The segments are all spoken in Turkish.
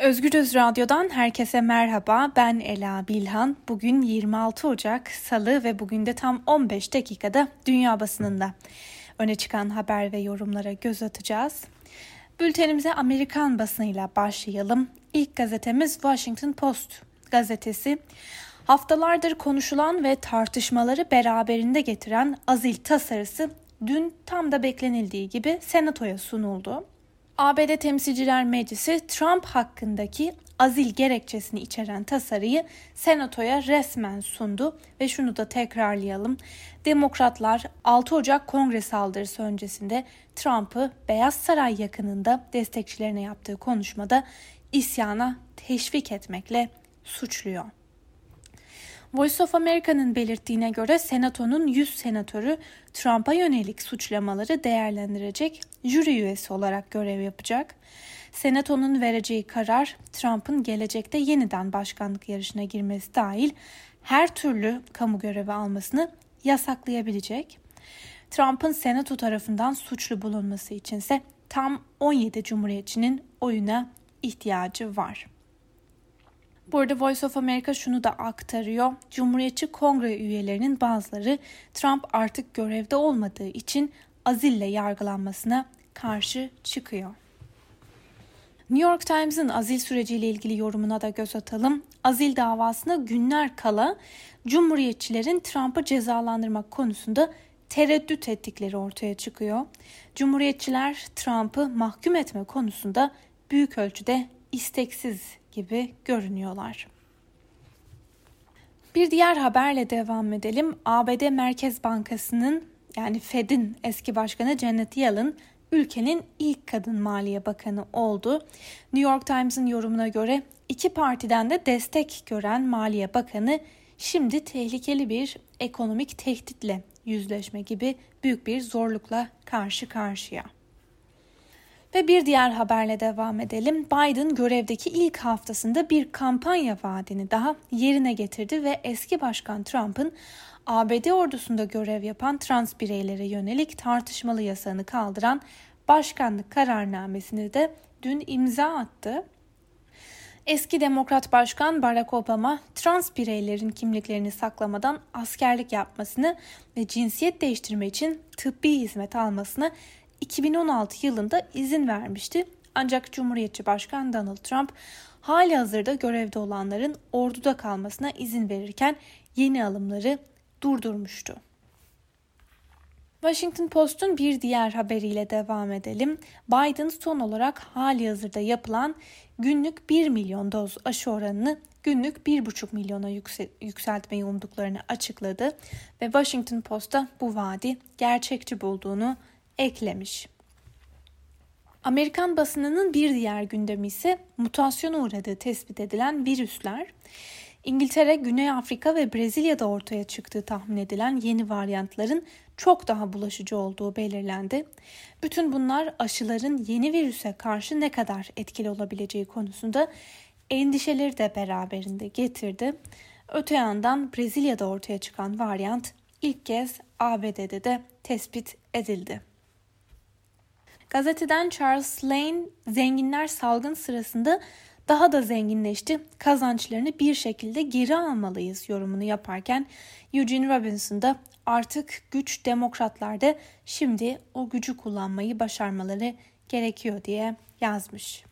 Özgürüz Radyo'dan herkese merhaba. Ben Ela Bilhan. Bugün 26 Ocak Salı ve bugün de tam 15 dakikada dünya basınında öne çıkan haber ve yorumlara göz atacağız. Bültenimize Amerikan basınıyla başlayalım. İlk gazetemiz Washington Post gazetesi. Haftalardır konuşulan ve tartışmaları beraberinde getiren azil tasarısı dün tam da beklenildiği gibi senatoya sunuldu. ABD Temsilciler Meclisi Trump hakkındaki azil gerekçesini içeren tasarıyı Senato'ya resmen sundu ve şunu da tekrarlayalım. Demokratlar 6 Ocak Kongre saldırısı öncesinde Trump'ı Beyaz Saray yakınında destekçilerine yaptığı konuşmada isyana teşvik etmekle suçluyor. Voice of America'nın belirttiğine göre Senato'nun 100 senatörü Trump'a yönelik suçlamaları değerlendirecek jüri üyesi olarak görev yapacak. Senato'nun vereceği karar Trump'ın gelecekte yeniden başkanlık yarışına girmesi dahil her türlü kamu görevi almasını yasaklayabilecek. Trump'ın Senato tarafından suçlu bulunması içinse tam 17 cumhuriyetçinin oyuna ihtiyacı var. Burada Voice of America şunu da aktarıyor. Cumhuriyetçi Kongre üyelerinin bazıları Trump artık görevde olmadığı için azille yargılanmasına karşı çıkıyor. New York Times'ın azil süreciyle ilgili yorumuna da göz atalım. Azil davasına günler kala Cumhuriyetçilerin Trump'ı cezalandırmak konusunda tereddüt ettikleri ortaya çıkıyor. Cumhuriyetçiler Trump'ı mahkum etme konusunda büyük ölçüde isteksiz gibi görünüyorlar. Bir diğer haberle devam edelim. ABD Merkez Bankası'nın yani Fed'in eski başkanı Janet Yellen ülkenin ilk kadın maliye bakanı oldu. New York Times'ın yorumuna göre iki partiden de destek gören maliye bakanı şimdi tehlikeli bir ekonomik tehditle yüzleşme gibi büyük bir zorlukla karşı karşıya. Ve bir diğer haberle devam edelim. Biden görevdeki ilk haftasında bir kampanya vaadini daha yerine getirdi ve eski başkan Trump'ın ABD ordusunda görev yapan trans bireylere yönelik tartışmalı yasağını kaldıran başkanlık kararnamesini de dün imza attı. Eski Demokrat Başkan Barack Obama trans bireylerin kimliklerini saklamadan askerlik yapmasını ve cinsiyet değiştirme için tıbbi hizmet almasını 2016 yılında izin vermişti. Ancak Cumhuriyetçi Başkan Donald Trump hali hazırda görevde olanların orduda kalmasına izin verirken yeni alımları durdurmuştu. Washington Post'un bir diğer haberiyle devam edelim. Biden son olarak hali hazırda yapılan günlük 1 milyon doz aşı oranını günlük 1,5 milyona yükseltmeyi umduklarını açıkladı ve Washington Post'ta bu vaadi gerçekçi bulduğunu eklemiş. Amerikan basınının bir diğer gündemi ise mutasyona uğradığı tespit edilen virüsler. İngiltere, Güney Afrika ve Brezilya'da ortaya çıktığı tahmin edilen yeni varyantların çok daha bulaşıcı olduğu belirlendi. Bütün bunlar aşıların yeni virüse karşı ne kadar etkili olabileceği konusunda endişeleri de beraberinde getirdi. Öte yandan Brezilya'da ortaya çıkan varyant ilk kez ABD'de de tespit edildi. Gazeteden Charles Lane zenginler salgın sırasında daha da zenginleşti. Kazançlarını bir şekilde geri almalıyız yorumunu yaparken Eugene Robinson da artık güç demokratlarda şimdi o gücü kullanmayı başarmaları gerekiyor diye yazmış.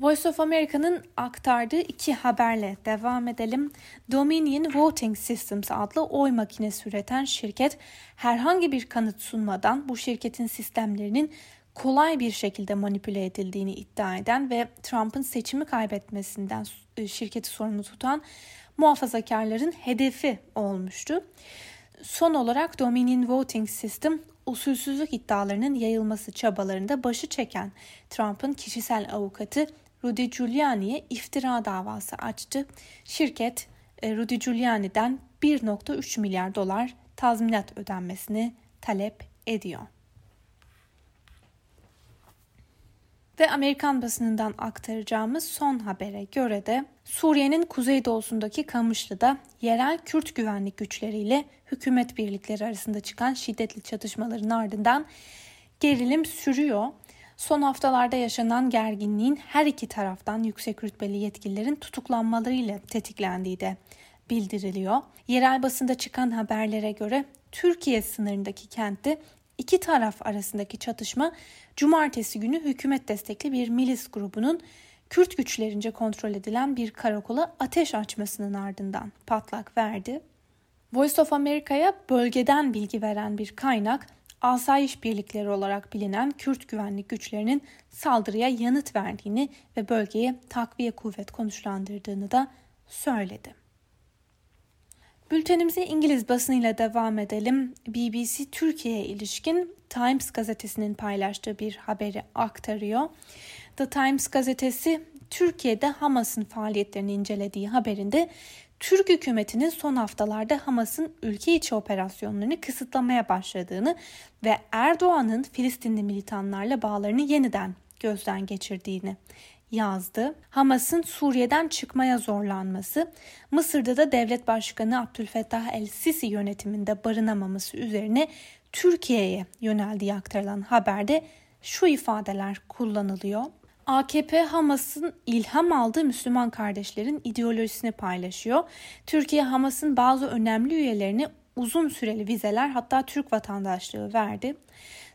Voice of America'nın aktardığı iki haberle devam edelim. Dominion Voting Systems adlı oy makinesi üreten şirket herhangi bir kanıt sunmadan bu şirketin sistemlerinin kolay bir şekilde manipüle edildiğini iddia eden ve Trump'ın seçimi kaybetmesinden e, şirketi sorumlu tutan muhafazakarların hedefi olmuştu. Son olarak Dominion Voting System usulsüzlük iddialarının yayılması çabalarında başı çeken Trump'ın kişisel avukatı Rudy Giuliani'ye iftira davası açtı. Şirket e, Rudy Giuliani'den 1.3 milyar dolar tazminat ödenmesini talep ediyor. Ve Amerikan basınından aktaracağımız son habere göre de Suriye'nin kuzeydoğusundaki Kamışlı'da yerel Kürt güvenlik güçleriyle hükümet birlikleri arasında çıkan şiddetli çatışmaların ardından gerilim sürüyor. Son haftalarda yaşanan gerginliğin her iki taraftan yüksek rütbeli yetkililerin tutuklanmalarıyla tetiklendiği de bildiriliyor. Yerel basında çıkan haberlere göre Türkiye sınırındaki kentte iki taraf arasındaki çatışma cumartesi günü hükümet destekli bir milis grubunun Kürt güçlerince kontrol edilen bir karakola ateş açmasının ardından patlak verdi. Voice of America'ya bölgeden bilgi veren bir kaynak, asayiş birlikleri olarak bilinen Kürt güvenlik güçlerinin saldırıya yanıt verdiğini ve bölgeye takviye kuvvet konuşlandırdığını da söyledi. Bültenimize İngiliz basınıyla devam edelim. BBC Türkiye'ye ilişkin Times gazetesinin paylaştığı bir haberi aktarıyor. The Times gazetesi Türkiye'de Hamas'ın faaliyetlerini incelediği haberinde Türk hükümetinin son haftalarda Hamas'ın ülke içi operasyonlarını kısıtlamaya başladığını ve Erdoğan'ın Filistinli militanlarla bağlarını yeniden gözden geçirdiğini yazdı. Hamas'ın Suriye'den çıkmaya zorlanması, Mısır'da da devlet başkanı Abdülfettah el-Sisi yönetiminde barınamaması üzerine Türkiye'ye yöneldiği aktarılan haberde şu ifadeler kullanılıyor. AKP Hamas'ın ilham aldığı Müslüman kardeşlerin ideolojisini paylaşıyor. Türkiye Hamas'ın bazı önemli üyelerine uzun süreli vizeler hatta Türk vatandaşlığı verdi.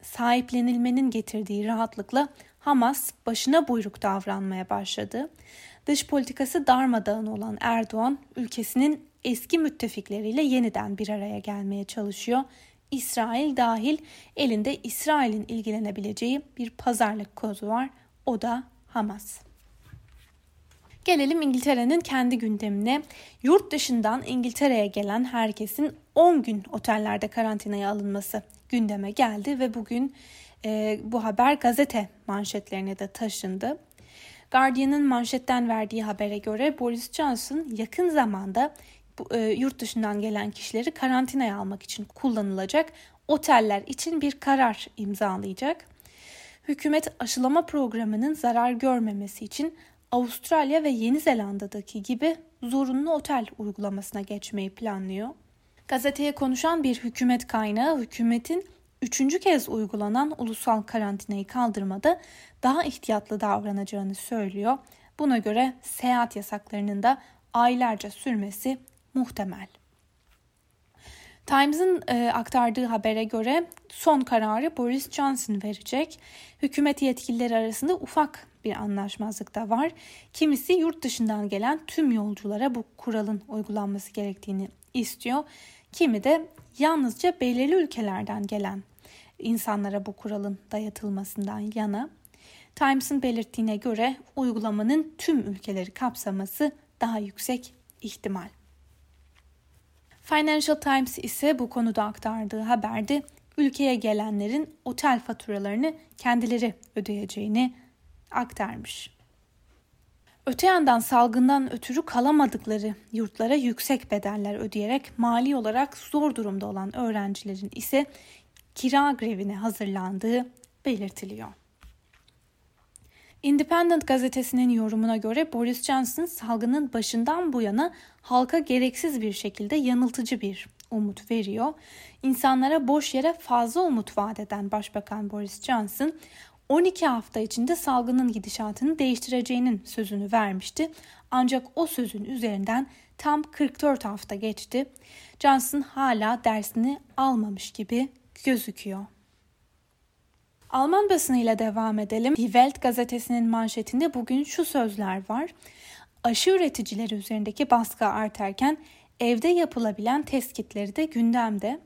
Sahiplenilmenin getirdiği rahatlıkla Hamas başına buyruk davranmaya başladı. Dış politikası darmadağın olan Erdoğan ülkesinin eski müttefikleriyle yeniden bir araya gelmeye çalışıyor. İsrail dahil elinde İsrail'in ilgilenebileceği bir pazarlık kozu var. O da Hamas. Gelelim İngiltere'nin kendi gündemine. Yurt dışından İngiltere'ye gelen herkesin 10 gün otellerde karantinaya alınması gündeme geldi ve bugün e, bu haber gazete manşetlerine de taşındı. Guardian'ın manşetten verdiği habere göre Boris Johnson yakın zamanda bu, e, yurt dışından gelen kişileri karantinaya almak için kullanılacak oteller için bir karar imzalayacak. Hükümet aşılama programının zarar görmemesi için Avustralya ve Yeni Zelanda'daki gibi zorunlu otel uygulamasına geçmeyi planlıyor. Gazeteye konuşan bir hükümet kaynağı hükümetin üçüncü kez uygulanan ulusal karantinayı kaldırmada daha ihtiyatlı davranacağını söylüyor. Buna göre seyahat yasaklarının da aylarca sürmesi muhtemel. Times'ın e, aktardığı habere göre son kararı Boris Johnson verecek. Hükümet yetkilileri arasında ufak bir anlaşmazlık da var. Kimisi yurt dışından gelen tüm yolculara bu kuralın uygulanması gerektiğini istiyor. Kimi de yalnızca belirli ülkelerden gelen insanlara bu kuralın dayatılmasından yana. Times'ın belirttiğine göre uygulamanın tüm ülkeleri kapsaması daha yüksek ihtimal. Financial Times ise bu konuda aktardığı haberde ülkeye gelenlerin otel faturalarını kendileri ödeyeceğini aktarmış. Öte yandan salgından ötürü kalamadıkları yurtlara yüksek bedeller ödeyerek mali olarak zor durumda olan öğrencilerin ise kira grevine hazırlandığı belirtiliyor. Independent gazetesinin yorumuna göre Boris Johnson salgının başından bu yana halka gereksiz bir şekilde yanıltıcı bir umut veriyor. İnsanlara boş yere fazla umut vaat eden Başbakan Boris Johnson 12 hafta içinde salgının gidişatını değiştireceğinin sözünü vermişti. Ancak o sözün üzerinden tam 44 hafta geçti. Johnson hala dersini almamış gibi gözüküyor. Alman basınıyla devam edelim. Die Welt gazetesinin manşetinde bugün şu sözler var. Aşı üreticileri üzerindeki baskı artarken evde yapılabilen test kitleri de gündemde.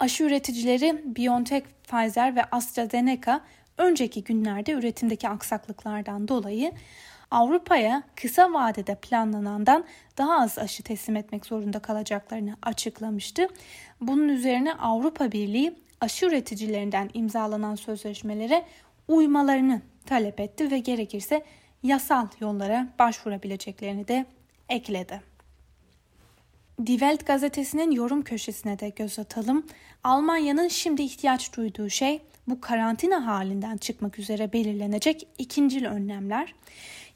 Aşı üreticileri BioNTech, Pfizer ve AstraZeneca önceki günlerde üretimdeki aksaklıklardan dolayı Avrupa'ya kısa vadede planlanandan daha az aşı teslim etmek zorunda kalacaklarını açıklamıştı. Bunun üzerine Avrupa Birliği aşı üreticilerinden imzalanan sözleşmelere uymalarını talep etti ve gerekirse yasal yollara başvurabileceklerini de ekledi. Die Welt gazetesinin yorum köşesine de göz atalım. Almanya'nın şimdi ihtiyaç duyduğu şey bu karantina halinden çıkmak üzere belirlenecek ikincil önlemler.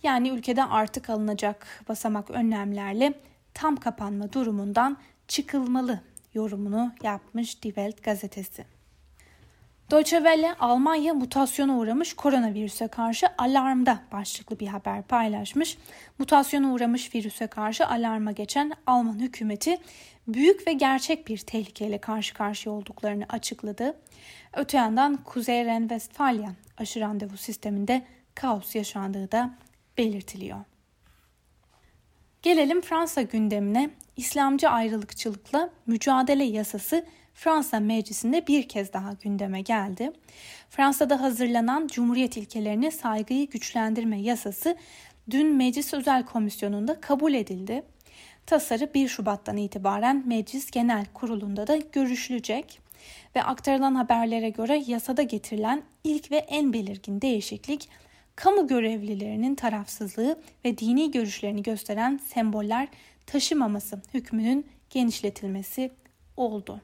Yani ülkede artık alınacak basamak önlemlerle tam kapanma durumundan çıkılmalı yorumunu yapmış Die Welt gazetesi. Deutsche Welle Almanya mutasyona uğramış koronavirüse karşı alarmda başlıklı bir haber paylaşmış. Mutasyona uğramış virüse karşı alarma geçen Alman hükümeti büyük ve gerçek bir tehlikeyle karşı karşıya olduklarını açıkladı. Öte yandan Kuzey Ren-Vestfalya aşı randevu sisteminde kaos yaşandığı da belirtiliyor. Gelelim Fransa gündemine. İslamcı ayrılıkçılıkla mücadele yasası Fransa Meclisi'nde bir kez daha gündeme geldi. Fransa'da hazırlanan Cumhuriyet ilkelerine saygıyı güçlendirme yasası dün Meclis Özel Komisyonu'nda kabul edildi. Tasarı 1 Şubat'tan itibaren Meclis Genel Kurulu'nda da görüşülecek ve aktarılan haberlere göre yasada getirilen ilk ve en belirgin değişiklik kamu görevlilerinin tarafsızlığı ve dini görüşlerini gösteren semboller taşımaması hükmünün genişletilmesi oldu.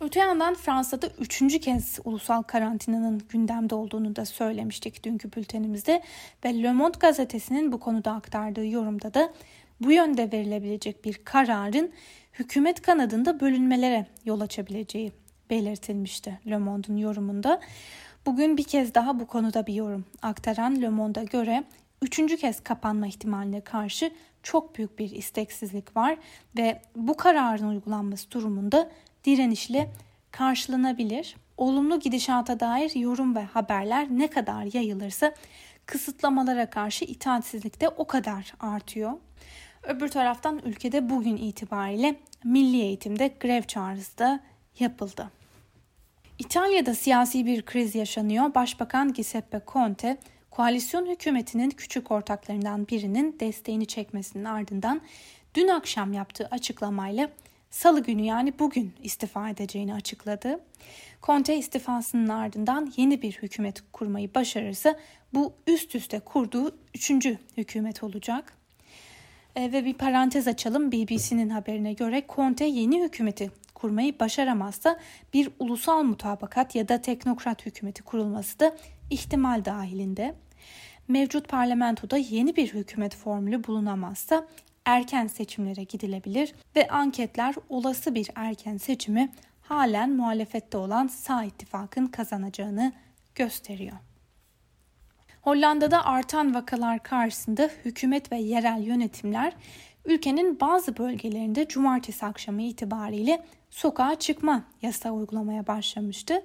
Öte yandan Fransa'da üçüncü kez ulusal karantinanın gündemde olduğunu da söylemiştik dünkü bültenimizde ve Le Monde gazetesinin bu konuda aktardığı yorumda da bu yönde verilebilecek bir kararın hükümet kanadında bölünmelere yol açabileceği belirtilmişti Le Monde'un yorumunda. Bugün bir kez daha bu konuda bir yorum aktaran Le Monde'a göre üçüncü kez kapanma ihtimaline karşı çok büyük bir isteksizlik var ve bu kararın uygulanması durumunda direnişle karşılanabilir. Olumlu gidişata dair yorum ve haberler ne kadar yayılırsa kısıtlamalara karşı itaatsizlik de o kadar artıyor. Öbür taraftan ülkede bugün itibariyle milli eğitimde grev çağrısı da yapıldı. İtalya'da siyasi bir kriz yaşanıyor. Başbakan Giuseppe Conte, koalisyon hükümetinin küçük ortaklarından birinin desteğini çekmesinin ardından dün akşam yaptığı açıklamayla salı günü yani bugün istifa edeceğini açıkladı. Conte istifasının ardından yeni bir hükümet kurmayı başarırsa bu üst üste kurduğu üçüncü hükümet olacak. E, ve bir parantez açalım BBC'nin haberine göre Conte yeni hükümeti kurmayı başaramazsa bir ulusal mutabakat ya da teknokrat hükümeti kurulması da ihtimal dahilinde. Mevcut parlamentoda yeni bir hükümet formülü bulunamazsa erken seçimlere gidilebilir ve anketler olası bir erken seçimi halen muhalefette olan sağ ittifakın kazanacağını gösteriyor. Hollanda'da artan vakalar karşısında hükümet ve yerel yönetimler ülkenin bazı bölgelerinde cumartesi akşamı itibariyle sokağa çıkma yasağı uygulamaya başlamıştı.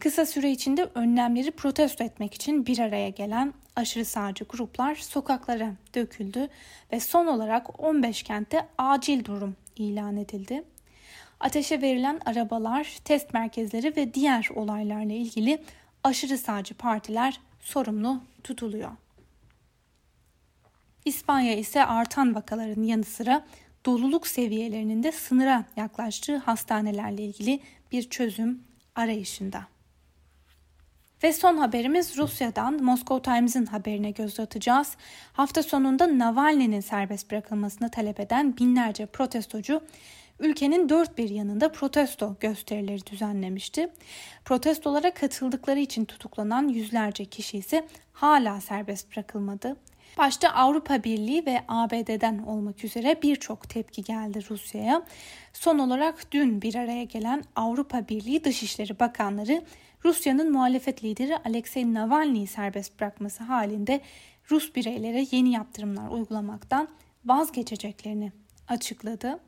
Kısa süre içinde önlemleri protesto etmek için bir araya gelen aşırı sağcı gruplar sokaklara döküldü ve son olarak 15 kentte acil durum ilan edildi. Ateşe verilen arabalar, test merkezleri ve diğer olaylarla ilgili aşırı sağcı partiler sorumlu tutuluyor. İspanya ise artan vakaların yanı sıra doluluk seviyelerinin de sınıra yaklaştığı hastanelerle ilgili bir çözüm arayışında. Ve son haberimiz Rusya'dan Moscow Times'ın haberine göz atacağız. Hafta sonunda Navalny'nin serbest bırakılmasını talep eden binlerce protestocu ülkenin dört bir yanında protesto gösterileri düzenlemişti. Protestolara katıldıkları için tutuklanan yüzlerce kişi ise hala serbest bırakılmadı. Başta Avrupa Birliği ve ABD'den olmak üzere birçok tepki geldi Rusya'ya. Son olarak dün bir araya gelen Avrupa Birliği Dışişleri Bakanları Rusya'nın muhalefet lideri Alexei Navalny'yi serbest bırakması halinde Rus bireylere yeni yaptırımlar uygulamaktan vazgeçeceklerini açıkladı.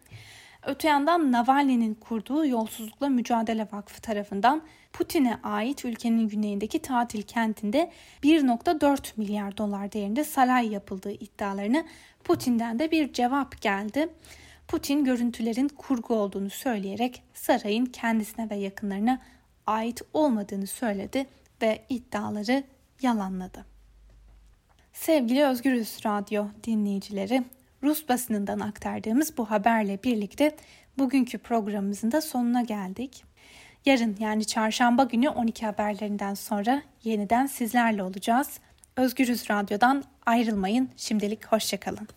Öte yandan Navalny'nin kurduğu Yolsuzlukla Mücadele Vakfı tarafından Putin'e ait ülkenin güneyindeki tatil kentinde 1.4 milyar dolar değerinde saray yapıldığı iddialarını Putin'den de bir cevap geldi. Putin görüntülerin kurgu olduğunu söyleyerek sarayın kendisine ve yakınlarına ait olmadığını söyledi ve iddiaları yalanladı. Sevgili Özgürüz Radyo dinleyicileri, Rus basınından aktardığımız bu haberle birlikte bugünkü programımızın da sonuna geldik. Yarın yani çarşamba günü 12 haberlerinden sonra yeniden sizlerle olacağız. Özgürüz Radyo'dan ayrılmayın. Şimdilik hoşçakalın.